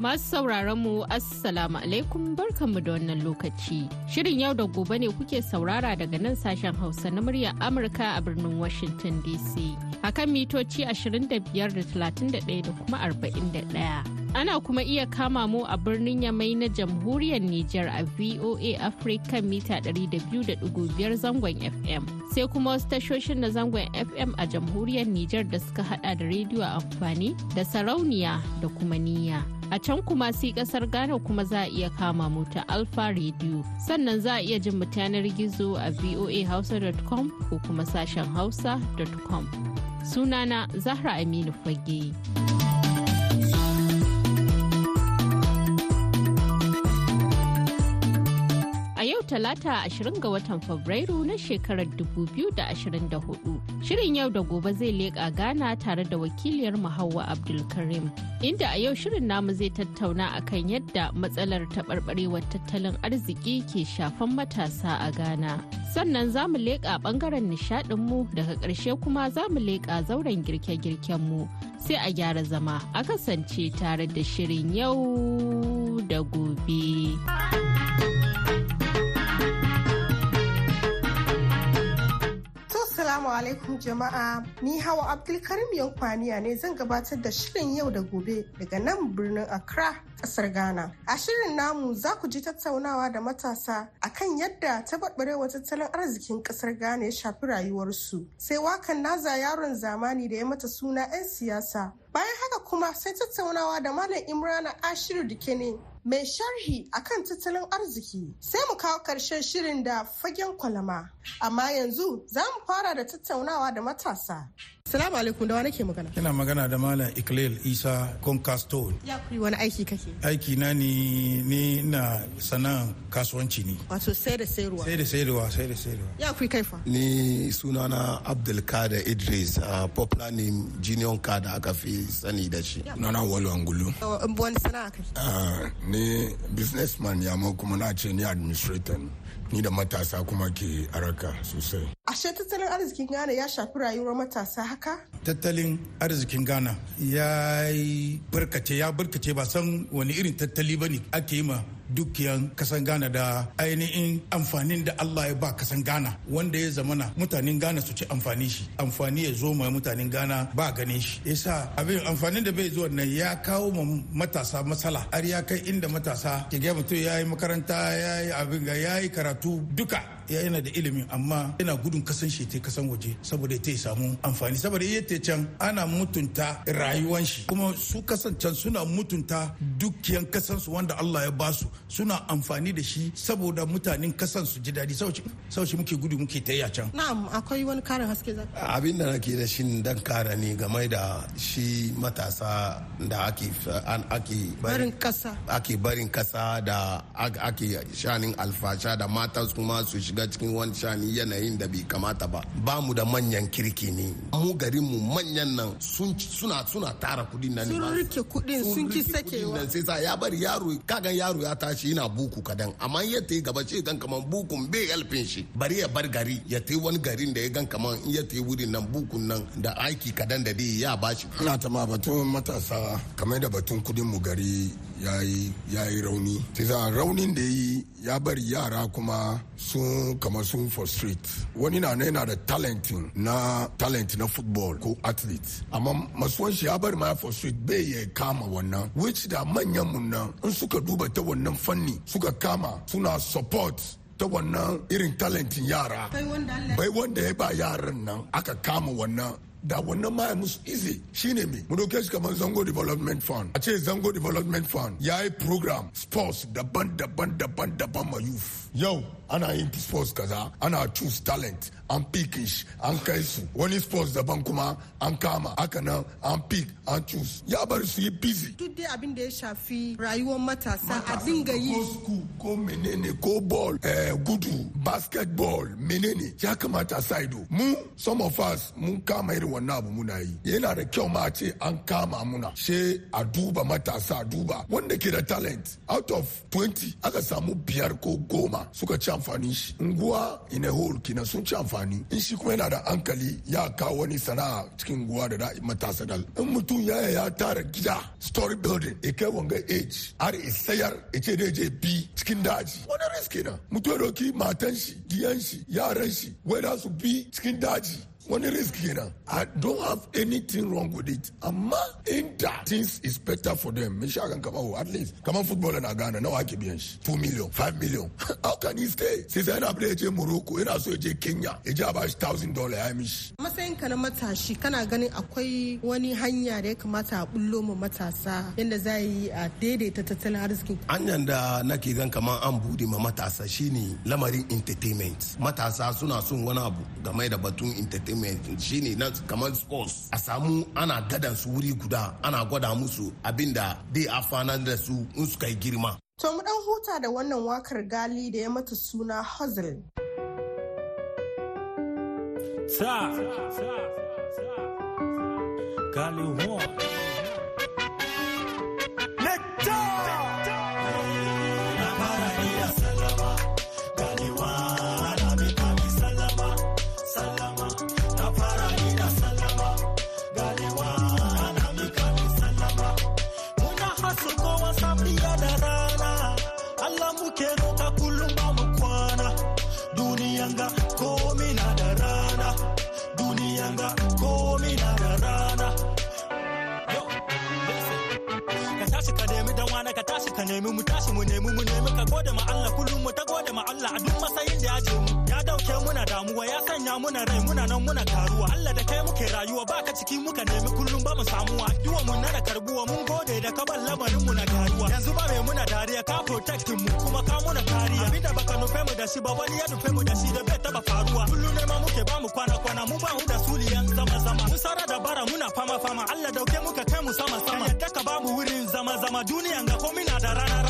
Masu sauraron mu Assalamu alaikum barkanmu da wannan lokaci. Shirin yau da gobe ne kuke saurara daga nan sashen Hausa na murya Amurka a birnin Washington DC. Akan mitoci 25 da 31 da kuma 41. Ana kuma iya kama mu a birnin Yamai na jamhuriyar Nijar a VOA Africa mita 200.5 zangon FM. Sai kuma wasu tashoshin na zangon FM a jamhuriyar Nijar da suka hada da rediyo amfani da sarauniya da kuma niyya. A can kuma si ƙasar Ghana kuma za a iya kama mu ta Alfa Radio. Sannan za a iya jin mu yanar gizo a voahausa.com ko kuma sashen hausa.com. Sunana Zahra Aminu Fage. Talata 20 ga watan Fabrairu na shekarar 2024. Shirin yau da gobe zai leƙa Ghana tare da wakiliyar Hauwa Abdulkarim. Inda a yau shirin namu zai tattauna akan yadda matsalar taɓarɓarewar tattalin arziki ke shafan matasa a Ghana. Sannan za mu leƙa ɓangaren nishaɗinmu daga ƙarshe kuma za mu leƙa zauren girke-girkenmu. Sai a gyara zama a kasance tare da shirin yau da gobe. Assalamu alaikum jama'a ni hawa Abdulkarim Yankwaniya ne zan gabatar da shirin yau da gobe daga nan birnin Accra ƙasar Ghana. A shirin namu za ku ji tattaunawa da matasa akan yadda taɓarɓarewa tattalin arzikin ƙasar Ghana ya shafi rayuwarsu. Sai wakan naza yaron zamani da ya mata suna 'yan siyasa. Bayan haka kuma sai tattaunawa da Malam Imrana Ashiru Dikene mai sharhi akan tattalin arziki. Sai mu kawo ƙarshen shirin da fagen kwalama. Amma yanzu za mu fara da tattaunawa da matasa. Salamu alaikum da wani ke magana? Ina magana da Malam Iklil Isa Concasto. Ya kuri wani aiki kake? Aiki na ni ni na sana'an kasuwanci ne. Wato sai da sayarwa. Sai da sayarwa, sai da sayarwa. Ya kuri kaifa? Ni sunana Abdulkader Idris a popular name Junior Card aka fi sani da shi. Sunana Walu Angulu. Wani sana'a kai? Ni businessman ya kuma na ce ni administrator ni da matasa kuma ke araka sosai. Ashe tattalin arzikin Ghana ya shafi rayuwar matasa haka? Tattalin arzikin Ghana ya yi barkace ya barkace ba san wani irin tattali ba ne ake yi ma dukiyan kasan Ghana da ainihin amfanin da Allah ya ba kasan Ghana wanda ya zamana mutanen Ghana su ci amfani shi. Amfani ya zo ma mutanen Ghana ba gane shi. Yasa abin amfanin da bai zuwa nan ya kawo ma matasa matsala. Har ya kai inda matasa ke ga mutum ya yi makaranta ya yi abin ga ya yi karatu duka. Yana da ilimin amma yana gudun kasan shi ta kasan waje saboda ta samu amfani saboda iya ta can ana mutunta rayuwan shi kuma su kasan can suna mutunta dukiyan kasansu wanda Allah ya ba su suna amfani da shi saboda mutanen kasan su ji daɗi sauci muke gudu muke ta can. Na'am akwai wani karin haske za. Abin da nake da shi dan kara ne game da shi matasa da ake ake barin kasa ake barin kasa da ake shanin alfasha da mata kuma su shiga cikin wani shani yanayin da bai kamata ba. Ba mu da manyan kirki ne. Mu garin mu manyan nan suna suna tara kuɗin nan sun riƙe kuɗin sun ki sakewa. sai sa ya bari yaro kagan yaro ya tashi yana buku kadan. Amma ya ta gaba ce gan kaman bukun bai helpin shi. Bari ya bar gari ya ta wani garin da ya gan kaman in ya ta wurin nan bukun nan da aiki kadan da dai ya bashi. Ina ta ma batun matasa kamar da batun kuɗin mu gari ya yi rauni. Sai raunin da yi ya bari yara kuma sun kama sun for street wani na yana da talent na talent na football ko athlete. Amma masuwan shi ya bari ma for street bai ya kama wannan. Which da manyan mun nan in suka duba ta wannan fanni suka kama suna support ta wannan irin talentin yara. Bai wanda ya ba yaran nan aka kama wannan. Da wannan ma musu easy. Shine me. Mu ɗauke shi kamar zango development fund. A ce zango development fund. Ya yi program. Sports. Daban-daban daban-daban ma youth. Yau ana yin sports kaza. Ana choose talent. An pick shi an kai su wani sports daban kuma an kama. Haka nan an pick an choose. Ya bar su yi busy. Duk dai abin da ya shafi rayuwar matasa a dinga yi. ko school ko menene ko ball eh, gudu basketball menene. Ya kamata a sa ido mu some of us mun kama irin wannan abu muna yi. Yana da kyau ma ce an kama muna. She a duba matasa a duba wanda ke da talent. Out of 20 aka samu biyar ko goma suka ci amfani shi. Unguwa in a whole kina sun ci amfani. In shi kuma yana da hankali ya kawo wani sana'a cikin unguwa da matasa dal. In mutum ya ya tara gida story building ya kai wanga age har ya sayar ya ce dai je bi cikin daji. Wani risk kenan. Mutum ya doki matan shi diyan shi yaran shi wai da su bi cikin daji. Wani risk kenan i don't have anything wrong with it. Amma in that things is better for them. Me sha kan kama at least. Kamar footballer na Ghana. Nawa ake biyan shi 2 million 5 million. How can he stay? Sai sai yana ya je Morocco yana so ya je Kenya ya je a bashi 1000 dollar ya mishi matsayin ka na matashi kana ganin akwai wani hanya da ya kamata a bullo ma matasa yadda za yi a daidaita tattalin arzikin? Hanyar da nake gan kamar an bude ma matasa shine lamarin entertainment. Matasa suna son wani abu game da batun entertainment shine na kamar sports a samu ana gadan su wuri guda ana gwada musu abin da dai afanar da su in suka yi girma To mu dan huta da wannan waƙar gali da ya mata suna Hustle. Sa, Gali One. ka shi ba wani ya nufe mu da shi da bai taba faruwa. Kullum ne ma muke ba mu kwana kwana mu ba mu da suliyan zama zama mun sara da bara muna fama fama Allah ɗauke muka kai mu sama sama. Yadda ka ba mu wurin zama zama duniyan ga komai na da rana.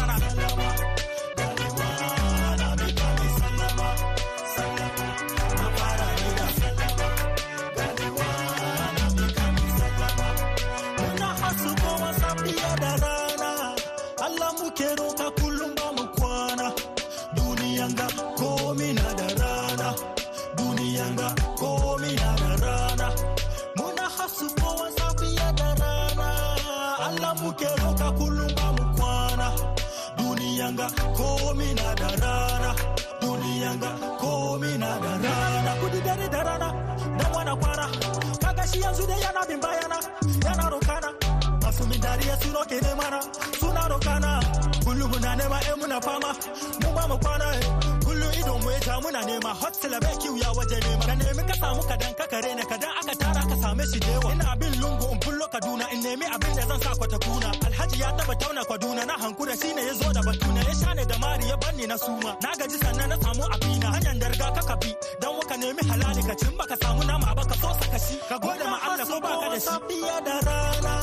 Kare ne kadan aka tara ka same shi dewa ina bin lungu in bullo kaduna in nemi abin da zan sa kwata kuna alhaji ya taba tauna kwaduna na hankura shine ya zo da batuna. Ya shane da mari ya banni na suma. Na gaji sannan na samu abina. Hanyar darga ka kabi dan waƙa nemi halali ka cin baka samu nama ba ka so saka shi. Ka gode ma Allah ko baka da shi. Da rana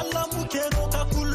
Allah muke roka kullum.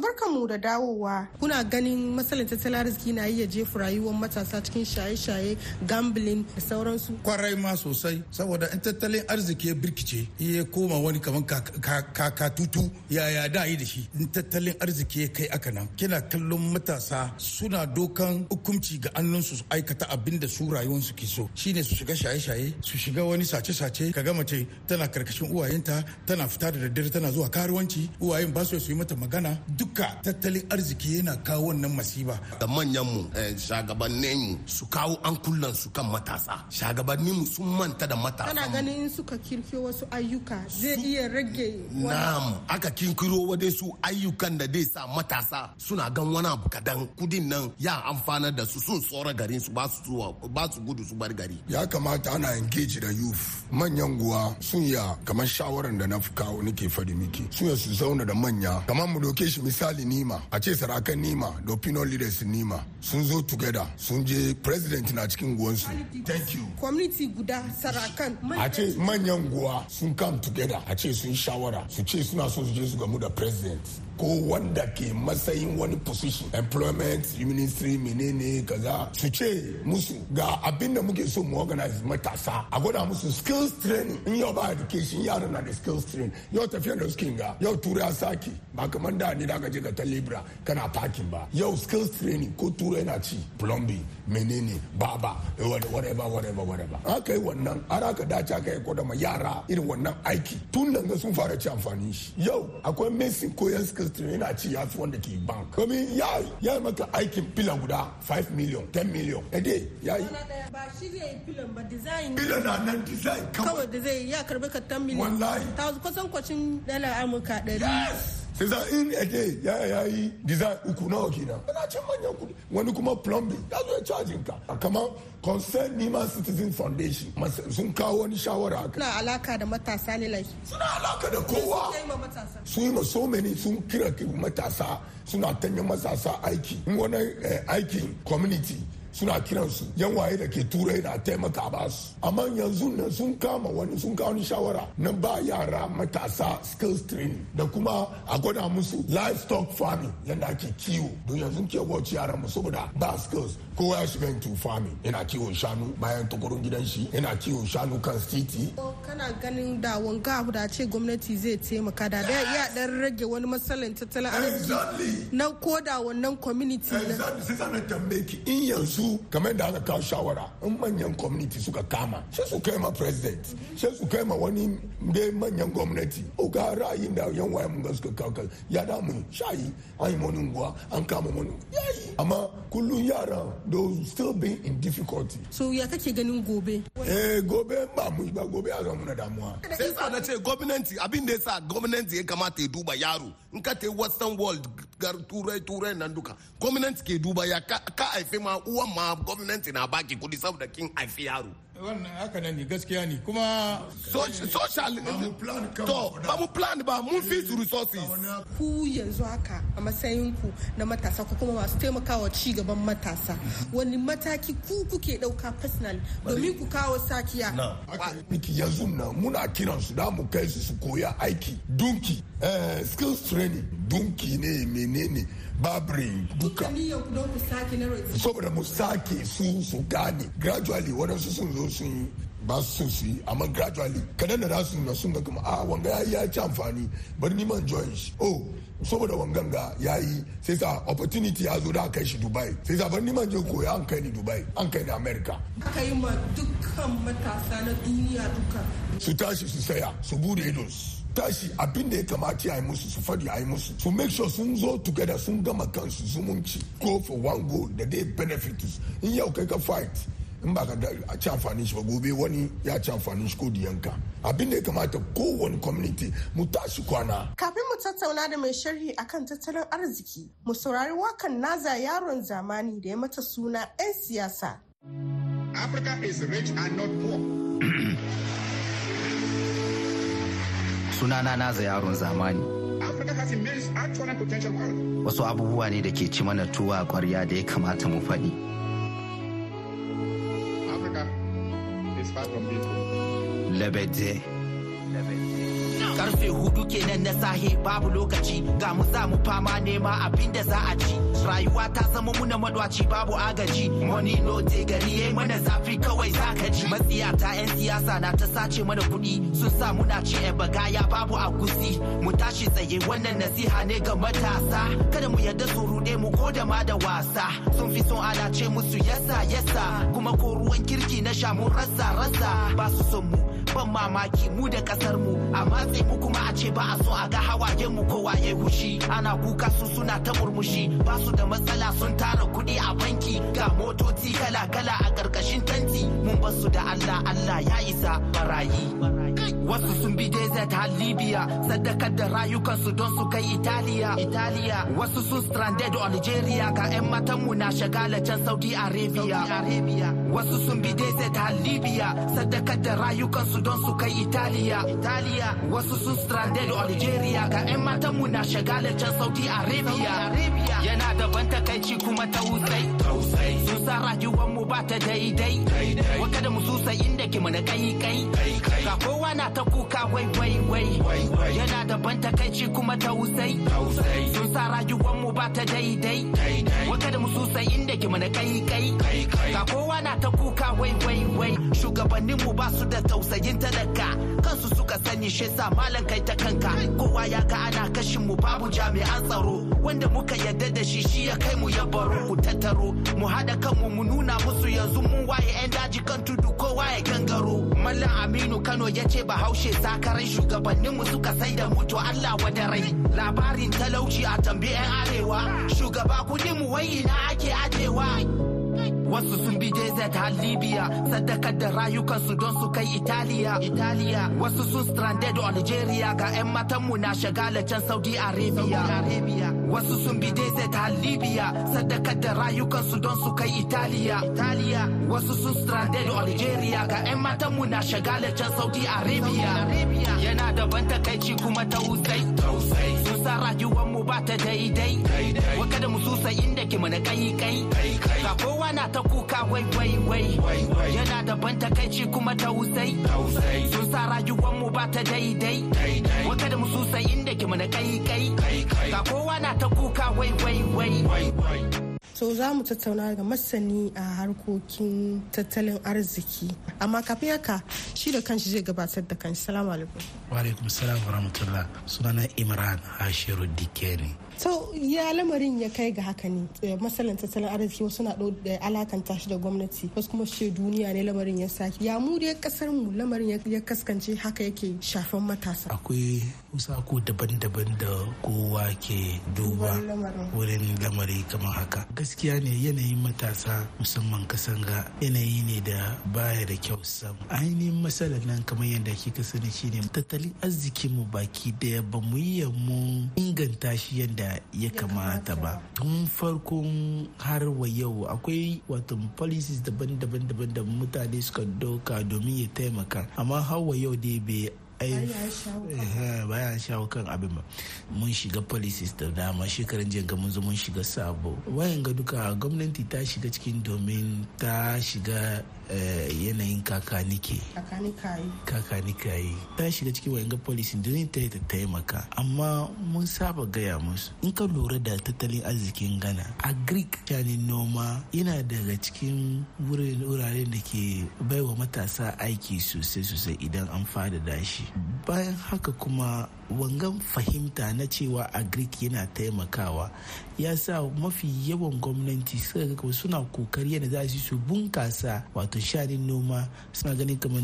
To mu da dawowa. Kuna ganin matsalar tattalin arziki na iya jefa rayuwar matasa cikin shaye-shaye gambling da sauransu. Kwarai ma sosai saboda in tattalin arziki ya birkice ya koma wani kamar kakatutu yaya da yi da shi? In tattalin arziki ya kai aka nan kina kallon matasa suna dokan hukunci ga annunsu su aikata abin da su rayuwarsu ke so. Shine su shiga shaye-shaye su shiga wani sace-sace. Kaga mace tana ƙarƙashin uwayenta tana fita da daddare tana zuwa karuwanci uwayen ba su yi mata magana. Duk duka tattalin arziki yana kawo wannan masiba. Da manyanmu shagabanninmu su kawo an kullan su kan matasa. Shagabanninmu sun manta da matasa kana ganin in suka kirkiro wasu ayyuka zai iya rage na'am aka kinkiro wadai su ayyukan da zai sa matasa suna gan wani abu kadan. Kudin nan ya amfanar da su sun tsora garin su ba su gudu su bar gari. Ya kamata ana engage da youth. Manyan guwa sun ya kamar shawaran da na kawo nake faɗi miki. Sun ya su zauna da manya. Kamar mu doke shi misali nima a ce sarakan nima da opinion leaders nima sun zo together sun je president na cikin guwansu thank you. Community guda sarakan. A ce manyan guwa sun come together a ce sun shawara su ce suna so su je su gamu da president. Ko wanda ke matsayin wani position. Employment ministry menene kaza. Su ce musu ga abin da muke so mu organize matasa. A gwada musu skills training. In yau ba education yaran na da skills training. Yau tafiya da suke ga yau turai saki ba kamar da ni da ka je ka ta libra kana parking ba. Yau skills training ko turai na ci. Plumbing menene baba whatever whatever whatever aka yi wannan har aka dace aka yi kodama yara irin wannan aiki. Tun da sun fara ci amfani shi. Yau akwai mesin koyan skills training yana ci ya fi wanda ke bank. Domin ya ya maka aikin fila guda 5 million 10 million. A day ya yi. Ba shi zai yi filan ba design. Fila na nan design kawai. Kawai da zai ya karɓi ka 10 million. Wallahi. ta kusan kwacin dala amurka 100 sai za in a day ya ya yi design uku nawa kenan yana cin manyan kuɗi wani kuma plumbing ya zo ya cajin ka kamar concern nima citizen foundation. Sun kawo wani shawara haka na alaka da matasa ne like suna alaka da kowa Sun yi ma so many sun kira ki- matasa suna tanya matasa aiki wani aikin community suna kiransu. Yan waye da ke turai na taimaka ba su. Amma yanzu nan sun kama wani sun kawo wani shawara na ba yara matasa skills training da kuma a gwada musu livestock farming yadda ake kiwo. Don yanzu ke watch yaran mu saboda ba skills. Kowa ya shiga into farming. Yana kiwon shanu bayan tukurun gidan shi. Yana kiwon shanu kan titi. Kana ganin da wanga abu da ce gwamnati zai taimaka da da ya dan rage wani matsalan tattalin arziki na koda wannan community na Exactly, sai tambaye ki in yanzu kamar da aka kawo shawara in manyan community suka kama sai su kai ma president sai su kai ma wani dai manyan gwamnati. O ga ra'ayin da yan waye mun ga suka kawo kai ya da mu shayi an yi wani unguwa an kama wani. Yayi. Amma kullum yara those still being in difficulty. So ya kake ganin gobe? Eh gobe ba mu ba gobe ya zama na damuwa. Sai sa na ce gwamnati abin da ya sa gwamnati ya kamata ya duba yaro in ka ta western world gar turai turai nan duka gwamnati ke duba ya ka ka haife ma uwan ma gwamnati na baki kudi saboda kin haifi yaro wannan haka nan ne gaskiya ne. Kuma So- social to ba mu plan ba mun fi su resources. Ku yanzu haka a matsayin ku na matasa ko kuma masu taimakawa ci gaban matasa wani mataki ku kuke ɗauka personal domin ku kawo sakiya? Miki yanzu nan muna kiran su da mu kai su su koya aiki. Dunki eh, skills training. Dunki ne menene? Babri duka. Na saboda mu sake su su gane. Gradually waɗansu sun zo sun yi ba su son su yi amma gradually kadan da za su na sun ga kuma a wanga ya yi ya ci amfani bari ni man join shi. Oh saboda wangan ga ya yi sai sa opportunity ya zo da aka kai shi dubai. Sai sa bari ni man je koya an kai ni dubai an kai ni america. Aka yi ma dukkan matasa na duniya duka. Su tashi su saya su buɗe idonsu tashi abin da ya kamata ya yi musu su faɗi a yi musu. Su make sure sun zo together sun gama kansu zumunci. Go for one goal da dai benefit us. in yau kai ka fight in ba ka da a ci amfanin shi ba gobe wani ya ci amfanin shi ko diyanka abin da ya kamata kowane community mu tashi kwana Kafin mu tattauna da mai sharhi akan tattalin arziki, mu saurari wakan naza yaron zamani da ya mata suna 'yan siyasa. Africa is rich and not poor. sunana naza yaron zamani Africa has immense actual and potential wealth. wasu abubuwa ne da ke ci mana tuwa a kwarya da ya kamata mu faɗi labede ƙarfe huɗu kenan na sahe babu lokaci. Ga mu za mu fama nema abin da za a ci. Rayuwa ta zama muna madwaci babu agaji. Money no te gari yayi mana zafi kawai zaka ji. Matsiyata yan siyasa na ta sace mana kuɗi. Sun sa muna ci e bagaya babu agusi. Mu tashi tsaye wannan nasiha ne ga matasa. Kada mu yarda su rude mu ko da ma da wasa. Sun fi son ana ce musu yasa yasa. Kuma ko ruwan kirki na sha mun rasa rasa. Ba su son mu ban mamaki mu da ƙasar mu. A matse mu kuma a ce ba a so a ga hawayen mu kowa ya hushi. Ana kuka su suna ta murmushi. Ba su da matsala sun tara kuɗi a banki. Ga motoci kala kala a ƙarƙashin tanti. Mun bar su da Allah Allah ya isa barayi. Wasu sun bi desert har libya sadakar da rayukansu don su kai italiya. Italiya. Wasu sun stranded algeria ga 'yan matanmu na shagala can saudi arabia. Wasu sun bi desert har libya sadakar da rayukansu don su kai italiya. Italiya. Wasu sun stranded algeria ga 'yan matanmu na shagala can saudi arabia. Yana da ban takaici kuma tausai. Sun sa rayuwanmu ba ta daidai. Waka da mususa inda ke mana kai kai ga kowa na ta kuka wai wai wai. Yana da ban takaici kuma tausai sun sa rayuwanmu ba ta daidai. Waƙa da mususa inda ke mana kai kai ga kowa na ta kuka wai wai wai. Shugabanninmu ba su da tausayin talaka. Kansu suka sani shi sa malam kai ta kanka. Kowa ya ga ana kashin mu babu jami'an tsaro. Wanda muka yarda da shi shi ya kai mu ya baro. Ku tattaro mu haɗa kanmu mu nuna musu yanzu mun waye 'yan daji kan tudu kowa ya gangaro. Mallam aminu kano ya ce bahaushe sakarai shugabanninmu suka sai da mutu allah wadarai labarin talauci a tambi 'yan arewa. Shugaba kuɗin mu wai ina ake ajewa wasu sun bi desert har libya sadakar da rayukansu don su kai italiya. Italiya. Wasu sun stranded algeria ga 'yan matanmu na shagala can saudi arabia. Wasu sun bi desert har libya sadakar da rayukansu don su kai italiya. Italiya. Wasu sun stranded algeria ga 'yan matanmu na shagala can saudi arabia. Yana da ban takaici kuma tausai. Sun sa rayuwanmu ba ta daidai. Waka da mususa inda ke mana kai kai ga kowa na kuka wai wai wai. Yana da ban takaici kuma tausai sun sa rayuwanmu ba ta daidai. Waka da mususa inda ke mana kai kai. Ga kowa na ta kuka wai wai wai. So za mu tattauna da masani a harkokin tattalin arziki. Amma kafin haka shi da kanshi zai gabatar da kanshi. Salamu alaikum. Wa alaikum salam wa rahmatullah. Sunana imran hashiru dikeni so ya lamarin ya kai ga haka ne. Masalan tattalin arziki wasu na da alakanta shi da gwamnati wasu kuma shi duniya ne lamarin ya sake. Ya mu dai ƙasar mu lamarin ya kaskance haka yake shafan matasa. Akwai usako daban-daban da kowa ke duba wurin lamari kamar haka. Gaskiya ne yanayin matasa musamman kasan ga yanayi ne da baya da kyau sam. Ainihin matsalar nan kamar yadda kika sani shine tattalin arzikin mu baki ɗaya ba mu yi mu inganta shi yadda ya kamata ba. Tun farkon har wa yau akwai wato policies daban-daban daban da mutane suka doka domin ya taimaka. Amma har wa yau dai bai bayan shawo kan abin ba. Mun shiga policies da dama shekaran jiya mun zo mun shiga sabo. Wayan ga duka gwamnati ta shiga cikin domin ta shiga yanayin kakanike kakanikayi ta shiga cikin wayan ga policy domin ta yi ta taimaka. Amma mun saba gaya musu in ka lura da tattalin arzikin ghana a greek shanin noma yana daga cikin wuraren da ke baiwa matasa aiki sosai sosai idan an fada shi. Bayan haka kuma wangan fahimta na cewa agric yana taimakawa ya sa mafi yawan gwamnati suka suna ƙoƙari yadda za su bunkasa wato shanin noma. Suna ganin kamar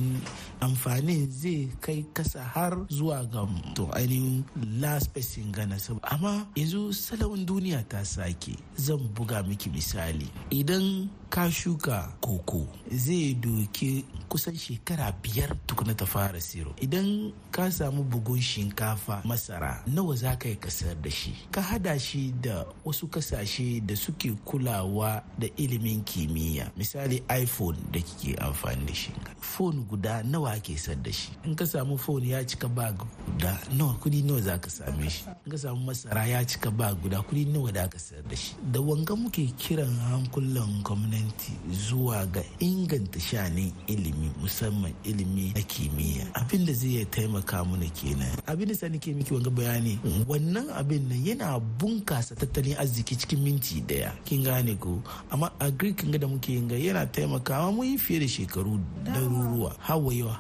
amfanin zai kai kasa har zuwa ga to ainihin last person gana amma yanzu salon duniya ta sake. Zan buga miki misali. Idan ka shuka koko zai doki kusan shekara biyar tukuna ta fara siro. Idan ka samu bugun shinkafa masara nawa za ka yi ƙasar da shi? Ka hada shi da wasu ƙasashe da suke kulawa da ilimin kimiyya. Misali iphone da kike amfani da shi. Phone guda nawa ake sar da shi? In ka samu phone ya cika bag guda nawa kuɗi nawa za ka same shi? In ka samu masara ya cika bag guda kuɗi nawa da ka sayar da shi? Da wanga muke kiran hankulan gwamnati zuwa ga inganta shanin ilimi musamman ilimi na kimiyya. Abin da zai taimaka mana kenan. Abin da sani ke miki wanga bayani wannan abin nan yana bunkasa tattalin arziki cikin minti ɗaya. Kin gane ko? Amma a greek ga da muke yin ga yana taimakawa mun yi fiye da shekaru daruruwa hawa yau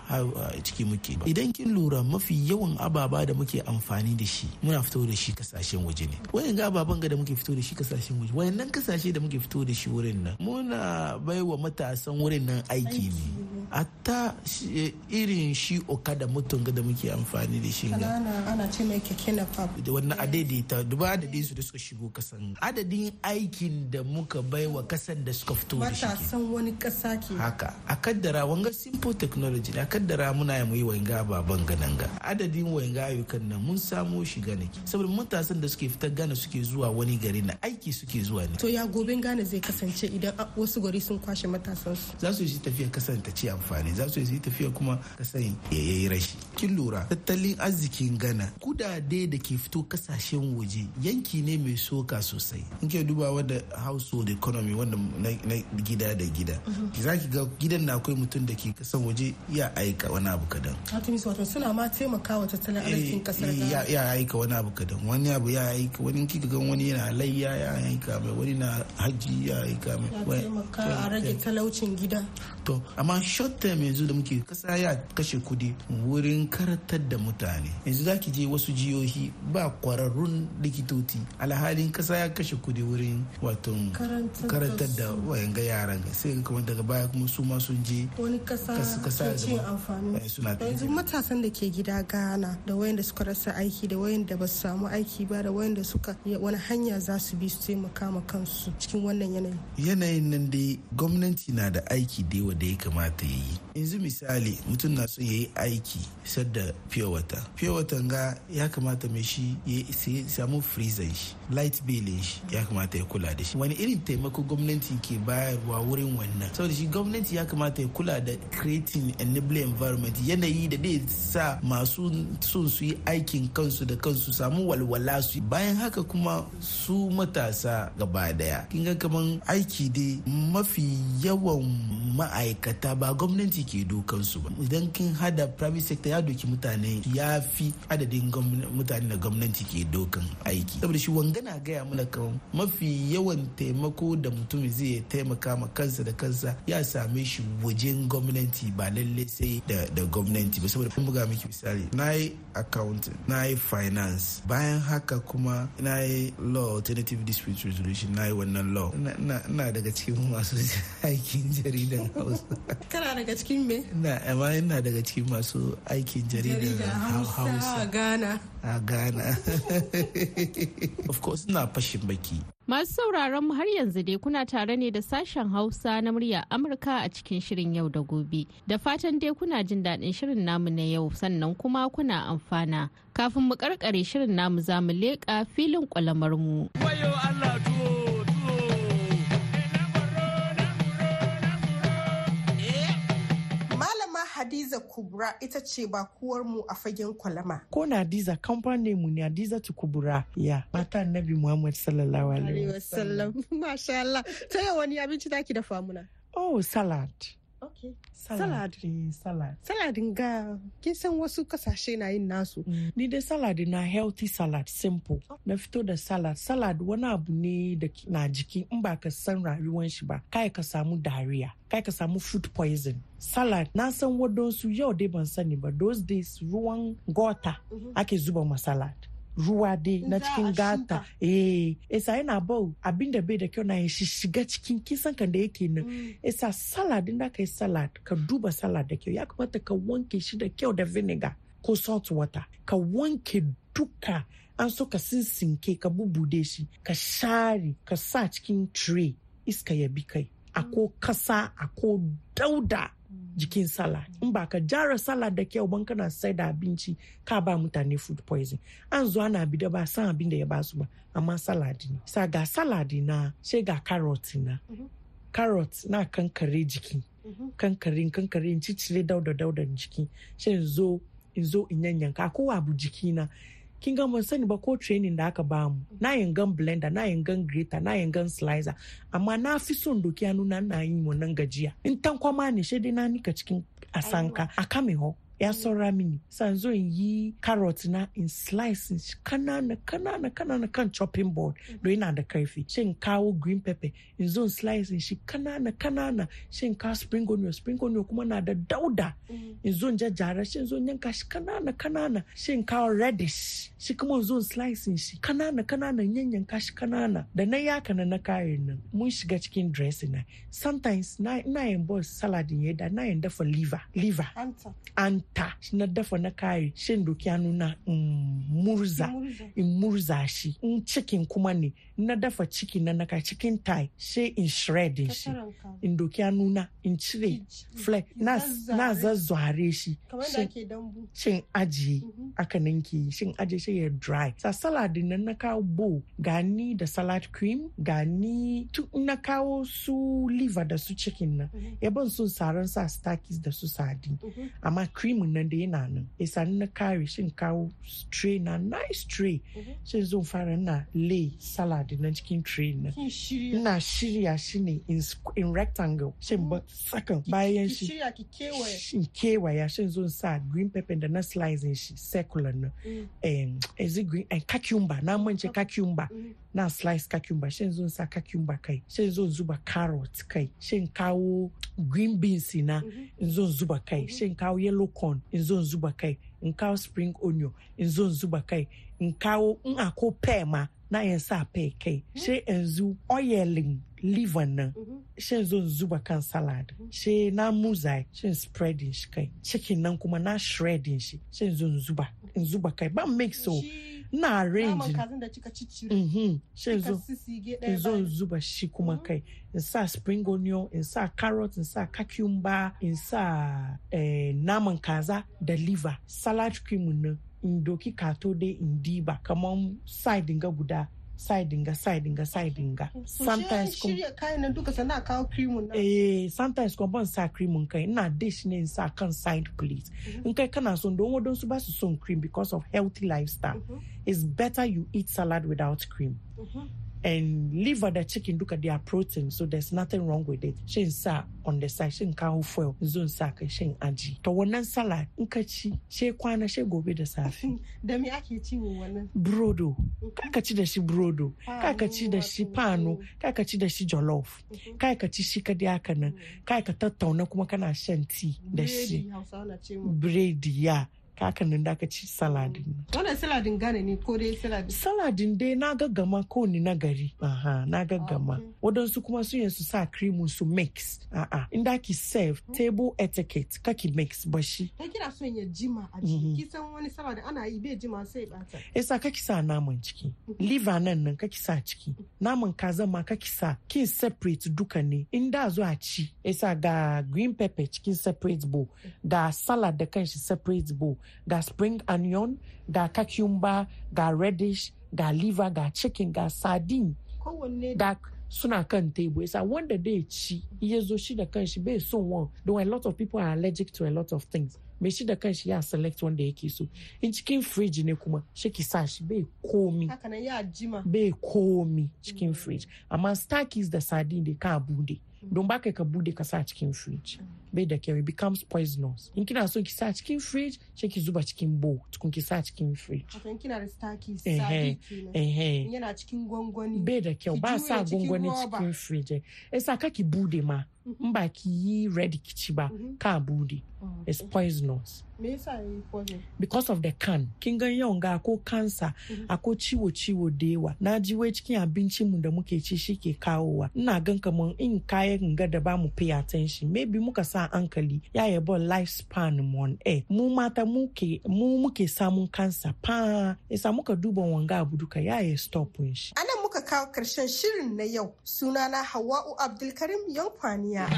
ciki muke. Idan kin lura mafi yawan ababa da muke amfani da shi muna fito da shi ƙasashen waje ne. Wayan ga ababan ga da muke fito da shi ƙasashen waje wayannan ƙasashe da muke fito da shi wurin nan muna baiwa matasan wurin nan aiki ne. A ta irin shi okada mutum da muke amfani da shi ga. Ana ce mai keke na fab. Da wannan adaidaita duba adadin su da suka shigo kasan. Adadin aikin da muka bai wa kasan da suka fito da shi matasan wani kasa ke. Haka. A kaddara wanga simple technology a kaddara muna yi wanga baban gananga adadin wanga ayyukan nan mun samo shi gane saboda matasan da suke fitar gane suke zuwa wani gari na aiki suke zuwa ne. To ya goben gane zai kasance idan wasu gari sun kwashe matasan su? Za su yi tafiya kasan ta ci amfani. Za su yi tafiya kuma kasan ya yi rashi. Kin lura tattalin arzikin gana kudade da ke fito ƙasashen waje yanki ne mai soka sosai. In ke duba wadda household economy wanda na gida da gida. Za ki ga gidan na akwai mutum da ke kasan waje ya aika wani abu kadan. Wato suna ma taimakawa tattalin arzikin ƙasar ya aika wani abu kadan. Wani abu ya aika wani kika ga wani yana layya ya aika mai wani na haji ya aika mai. Ya taimaka a rage talaucin gida. To amma short term yanzu da muke kasa ya kashe kuɗi wurin karatar da mutane. Yanzu za ki je wasu jihohi ba kwararrun likitoci. Alhalin kasa ya kashe kuɗi wurin wato karantar da wayan ga yaran. Sai kuma daga baya kuma su ma sun je wani kasa kasa cin amfani. Suna yanzu matasan da ke gida Ghana da wayanda suka rasa aiki da wayanda ba su samu aiki ba da wayanda suka wani hanya za su bi su taimaka ma kansu cikin wannan yanayi? Yanayin nan dai gwamnati na da aiki da yawa da ya kamata ya yi. Yanzu misali mutum na so ya yi aiki sadda pure water. Pure water ga ya kamata mai shi ya samu freezer shi light bill shi ya kamata ya kula da shi. Wani irin taimako gwamnati ke bayarwa wurin wannan? Saboda shi gwamnati ya kamata ya kula da creating enabling environment yanayi da zai sa masu son su yi aikin kansu da kansu samu walwala su bayan haka kuma su matasa gaba ɗaya. Kin ga kaman aiki dai mafi yawan ma'aikata ba gwamnati ke dokansu ba. Idan kin hada private sector ya doki mutane ya fi adadin mutane da gwamnati ke dokan aiki. Saboda shi wangana gaya mana kan mafi yawan taimako da mutum zai taimaka ma kansa da kansa ya same shi wajen gwamnati ba lalle sai da gwamnati ba. Saboda kun buga miki misali na yi accounting na yi finance bayan haka kuma na yi law alternative dispute resolution na yi wannan law. Ina daga cikin masu aikin jaridan hausa. Kana daga cikin me? Na amma ina daga cikin masu aikin jaridan hausa a a ghana of course ina fashin baki Masu sauraron mu har yanzu dai kuna tare ne da sashen Hausa na murya Amurka a cikin shirin yau da gobe. Da fatan dai kuna jin daɗin shirin namu na yau sannan kuma kuna amfana. Kafin mu karkare shirin namu za mu leƙa filin kwalamar mu. Hadiza Kubra ita ce bakuwarmu a fagen kwalama. Ko na Hadiza kamfanin mu ne Hadiza Kubra ya mata Annabi Muhammad sallallahu alaihi wasallam. Masha Allah. Ta wani abinci daki da famuna? Oh salad. Okay. Salad. Salad. Saladin ga kin san wasu ƙasashe na yin nasu. Mm. Ni dai salad na healthy salad simple. Na fito da salad. Salad wani abu ne da na jiki in ba ka san rayuwan shi ba. Kai ka samu diarrhea. Kai ka samu food poison. Salad na san wadansu yau dai ban sani ba. Those days ruwan gota -hmm. ake zuba ma salad. Ruwa dai na cikin gata. eh isa yana bau. Abin da bai da kyau na shi shiga cikin kisan kan da yake nan. Isa salad din da ka yi salad ka duba salad da kyau. Ya kamata ka wanke shi da kyau da vinegar ko salt water. Ka wanke duka. An so ka sinsinke ka bubude shi ka share ka sa cikin tray. Iska ya bi kai. Ako kasa ako dauda. Jikin salad in ba ka jara salad da kyau ban kana sai da abinci ka ba mutane food poison. An zo ana bi da ba san abin da ya ba su ba amma salad ne. Sa ga salad na sai ga carrot na. Carrot na kankare jiki. Kankare kankare in cicire dauda daudan jiki. Sai in zo in zo in yanyanka. Ko abu jiki na kin ga mun sani ba ko training da aka ba mu na yangan blender na yangan grater na yangan slicer. Amma na fi son doki hannu na na yin wannan gajiya. In tankwama ne shi dai na nika cikin asanka. A kame ho. Ya saura mini. San zo in yi carrot na in slice kanana kanana kanana kan chopping board. Don yana da ƙarfi shi in kawo green pepper in zo in slice shi kanana kanana. Shi in kawo spring onion spring onion kuma na da dauda. In zo in jajjara shi in zo in yanka shi kanana kanana. Shi in kawo radish shi kuma in zo in slice shi kanana kanana. Yanyanka shi kanana. Da na yaka na na kayan nan mun shiga cikin dressing na. Sometimes na ina yin boss salad ya da na yin dafa liver liver. Anta. Anta na dafa na kare shin doki hannu na in murza in murza. shi. In cikin kuma ne na dafa ciki na naka cikin thigh sai in shred shi. in doki hannu na in cire flake na na zazzware shi. Kamar da shin- ajiye aka ninki shin ajiye shi ya dry. Sa salad nan na kawo bowl gani da salad cream gani na kawo su liver da su chicken nan. Ya ban sun saran sa stakis da su sardine. Amma cream nan da yana nan. Isa na kare shin kawo tray na nice tray. Shin zo fara na lay salad na cikin tray na ina shirya shi ne in, rectangle. Shin ba sakan bayan shi. shin kewaya shin zo sa green pepper da na slicing shi circular na Mm. is it green? And cucumber. Na mance cucumber. Mm. na slice cucumber. Shin zo sa cucumber kai. Shin zo zuba carrot kai. Shin kawo green beans na. In zo zuba kai. Shin kawo yellow corn in zo zuba kai in kawo spring onion in zo zuba kai in kawo in ako pear ma na yin sa pear kai. Sai yanzu oiling liver nan. Shin zo zuba kan salad. Sai na muza shin spreading shi kai. Chicken nan kuma na shredding shi. Shin zo zuba in zuba kai. Ba mix so na arrange kazan da kika ciccire. Mhm. Kika zo zo zuba shi kuma kai. In sa spring onion in sa carrot in sa cucumber in sa eh, naman kaza da liver. Salad cream nan in doki kato dai in diba. Kamar side ga guda side ga side ga side ga So sometimes shirya kayan nan duka sannan a kawo creamun nan. Eh, sometimes kuma ban sa cream kai. Ina dish ne in sa kan side plate in kai kana son don wadansu ba su son cream because of healthy lifestyle. It's better you eat salad without cream. Mhm. And liver da chicken duka they are protein so there's nothing wrong with it. Shin sa on the side shin kawo foil zon sa kai shin aji. To wannan salad in ka ci she kwana she gobe da safe Da me ake ci wa wannan? brodo. Ka ci da shi brodo. Ka ci da shi pano. ka ci da shi jollof. Ka ci shi kadai haka nan ka ka tattauna kuma kana shan tea da shi. Biredi ya kaka nan da ka ci saladin Wannan saladin Ghana ne ko dai saladin? saladin dai na gaggama ko ni na gari. Aha na gaggama. Wadansu kuma sun yi su sa cream su mix. A'a inda ki serve table etiquette kaki mix bashi Kai kina son ya jima a Mhm. ciki. Kisan wani saladin ana yi bai jima sai bata. yasa kaki sa naman ciki. Liver nan nan kaki sa ciki. Naman kaza ma kaki sa. Kin separate duka ne. In da zo a ci yasa ga green pepper cikin separate bowl. Ga salad da kanshi separate bowl. Ga spring onion ga cucumber ga radish ga liver ga chicken ga sardine. Ga suna kan table. Yasa wanda dai ci ya zo shi da kanshi bai son wan don a lot of people are allergic to a lot of things. Mai shi da kanshi ya select wanda yake so. In cikin fridge ne kuma shi ki sa shi bai komi. Bai komi cikin fridge. Amma starkies da sardine da ka buɗe. Don baka ka buɗe ka sa cikin fridge. Bai da kyau becomes poisonous. In kina so ki sa cikin fridge sai ki zuba cikin bowl. Tukun ki sa cikin fridge. Wato in kina da staki Ehe, sadi kenan. ehe. In Yana cikin gwangwani. bai da kyau ba sa gwangwani cikin fridge yasa ka ki buɗe ma. In ba ki yi ready ki ci ba ka buɗe. It's poisonous. Me yasa yayi poison? because of the can. Kin gan yawan ga ko cancer ako ciwo ciwo da yawa na ji wai cikin abincin mu da muke ci shi ke kawowa. Ina gan kaman in kayan ga da ba mu pay attention. Maybe muka sa hankali. Ya yaba lifespan mu on air. Mu mata muke mu muke samun cancer pa. Yasa muka duba wanga abu duka ya ya stop shi. Anan muka kawo ƙarshen shirin na yau. Sunana Hawwa'u Abdulkarim Yankwaniya.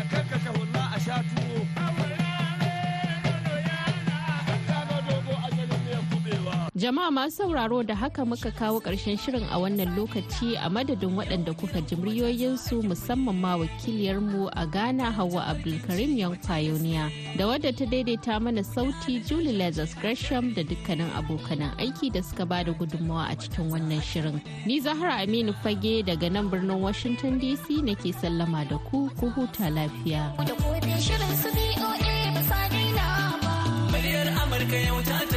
Jama'a masu sauraro da haka muka kawo ƙarshen shirin a wannan lokaci a madadin waɗanda kuka ji muryoyinsu musamman ma wakiliyarmu a Ghana Hauwa Abdulkarim Young Pioneer da wadda ta daidaita mana sauti Julie Lazarus Gresham da dukkanin abokanan aiki da suka ba da gudunmawa a cikin wannan shirin. Ni Zahra Aminu Fage daga nan birnin Washington DC nake sallama da ku ku huta lafiya. Muryar Amurka yau ta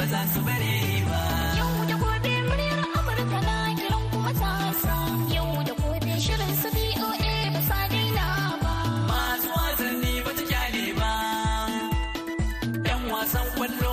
ba za su bare ba. Yau da gobe muryar Amurka na kiran kuma tasa. Yau da gobe shirin su BOA ba sa daina ba. Masu wasanni ba ta ƙyale ba. Yan wasan ƙwallo